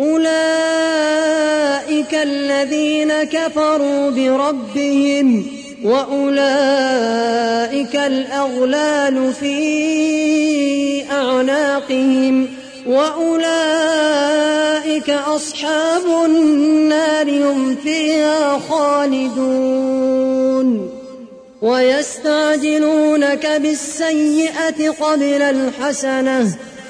أولئك الذين كفروا بربهم وأولئك الأغلال في أعناقهم وأولئك أصحاب النار هم فيها خالدون. ويستعجلونك بالسيئة قبل الحسنة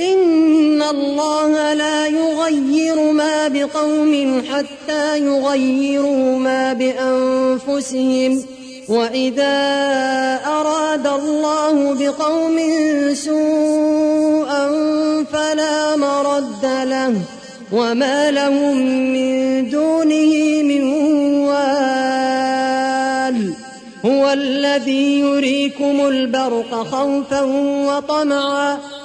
إن الله لا يغير ما بقوم حتى يغيروا ما بأنفسهم وإذا أراد الله بقوم سوءا فلا مرد له وما لهم من دونه من وال هو الذي يريكم البرق خوفا وطمعا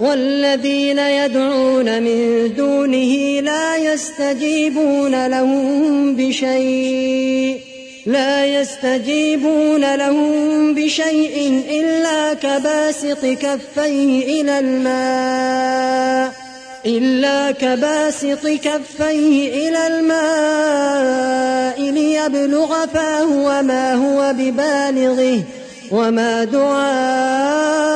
والذين يدعون من دونه لا يستجيبون لهم بشيء لا يستجيبون لهم بشيء إلا كباسط كفيه إلى الماء إلا كباسط كفيه إلى الماء ليبلغ فاه وما هو ببالغه وما دعاء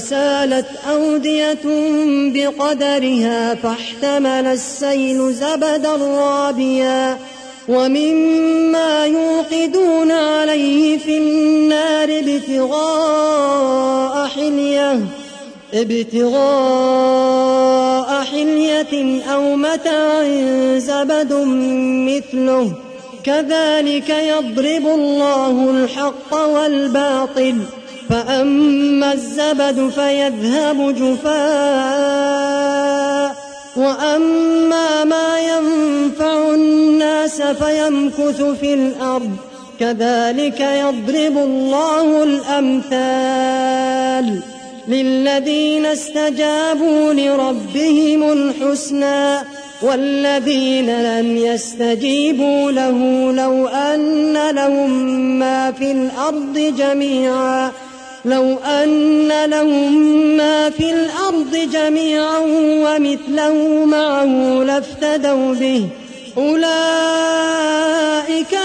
فسالت أودية بقدرها فاحتمل السيل زبدا رابيا ومما يوقدون عليه في النار ابتغاء حلية ابتغاء حلية أو متاع زبد مثله. كذلك يضرب الله الحق والباطل. فأما الزبد فيذهب جفاء وأما ما ينفع الناس فيمكث في الأرض كذلك يضرب الله الأمثال للذين استجابوا لربهم الحسنى والذين لم يستجيبوا له لو أن لهم ما في الأرض جميعا. لو أن لهم ما في الأرض جميعا ومثله معه لافتدوا به. أولئك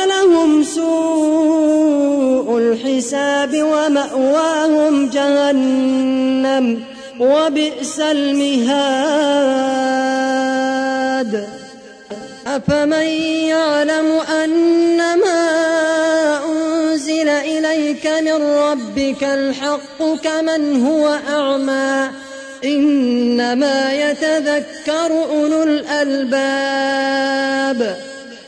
لهم سوء الحساب ومأواهم جهنم وبئس المهاد. أفمن يعلم أنما إليك من ربك الحق كمن هو أعمى. إنما يتذكر أولو الألباب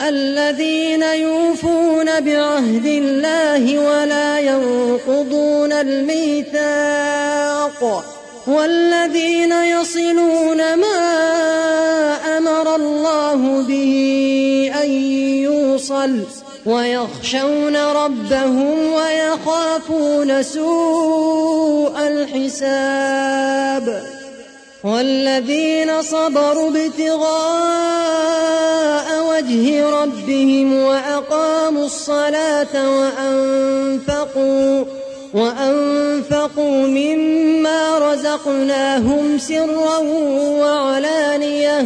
الذين يوفون بعهد الله ولا ينقضون الميثاق والذين يصلون ما أمر الله به أن يوصل ويخشون ربهم ويخافون سوء الحساب والذين صبروا ابتغاء وجه ربهم وأقاموا الصلاة وأنفقوا وأنفقوا مما رزقناهم سرا وعلانية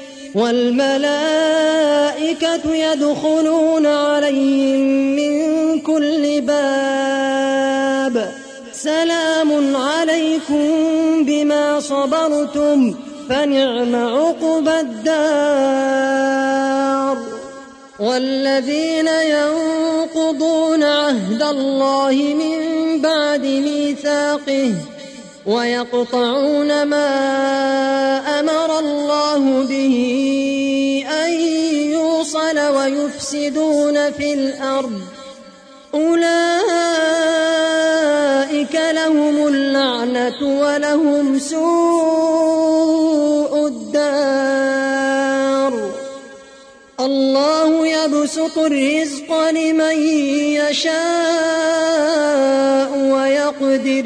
والملائكة يدخلون عليهم من كل باب. سلام عليكم بما صبرتم فنعم عقبى الدار. والذين ينقضون عهد الله من بعد ميثاقه ويقطعون ما أمر الله به أن يوصل ويفسدون في الأرض. أولئك لهم اللعنة ولهم سوء الدار. الله يبسط الرزق لمن يشاء ويقدر.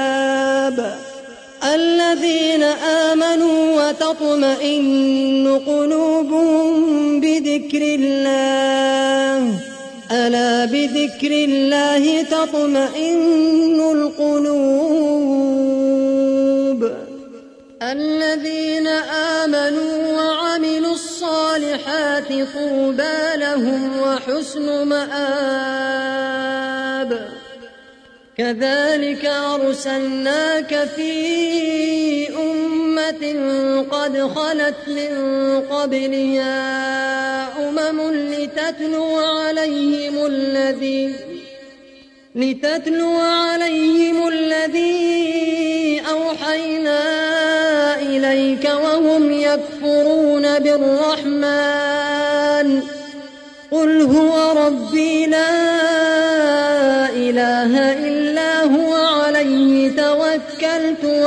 آمنوا وتطمئن قلوبهم بذكر الله. ألا بذكر الله تطمئن القلوب. الذين آمنوا وعملوا الصالحات طوبى لهم وحسن مآب. كذلك أرسلناك في أمة قد خلت من قبلها أمم لتتلو عليهم الذي لتتلو عليهم الذي أوحينا إليك وهم يكفرون بالرحمن قل هو ربي لا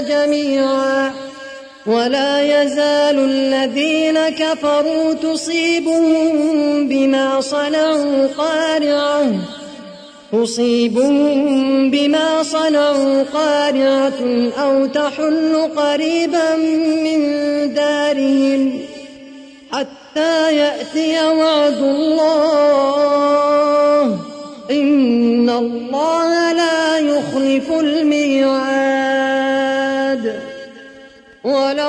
جميعا. ولا يزال الذين كفروا تصيبهم بما صنعوا قارعة. تصيبهم بما صنعوا قارعة أو تحل قريبا من دارهم حتى يأتي وعد الله. إن الله لا يخلف الميعاد.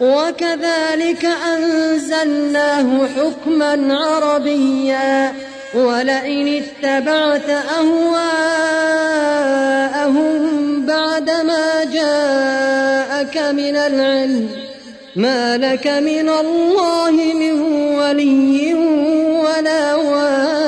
وكذلك أنزلناه حكما عربيا ولئن اتبعت أهواءهم بعدما جاءك من العلم ما لك من الله من ولي ولا واق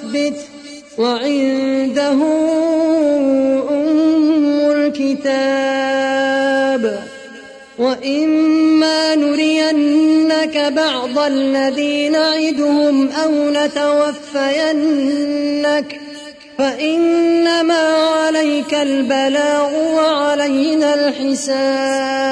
وعنده أم الكتاب وإما نرينك بعض الذي نعدهم أو نتوفينك فإنما عليك البلاغ وعلينا الحساب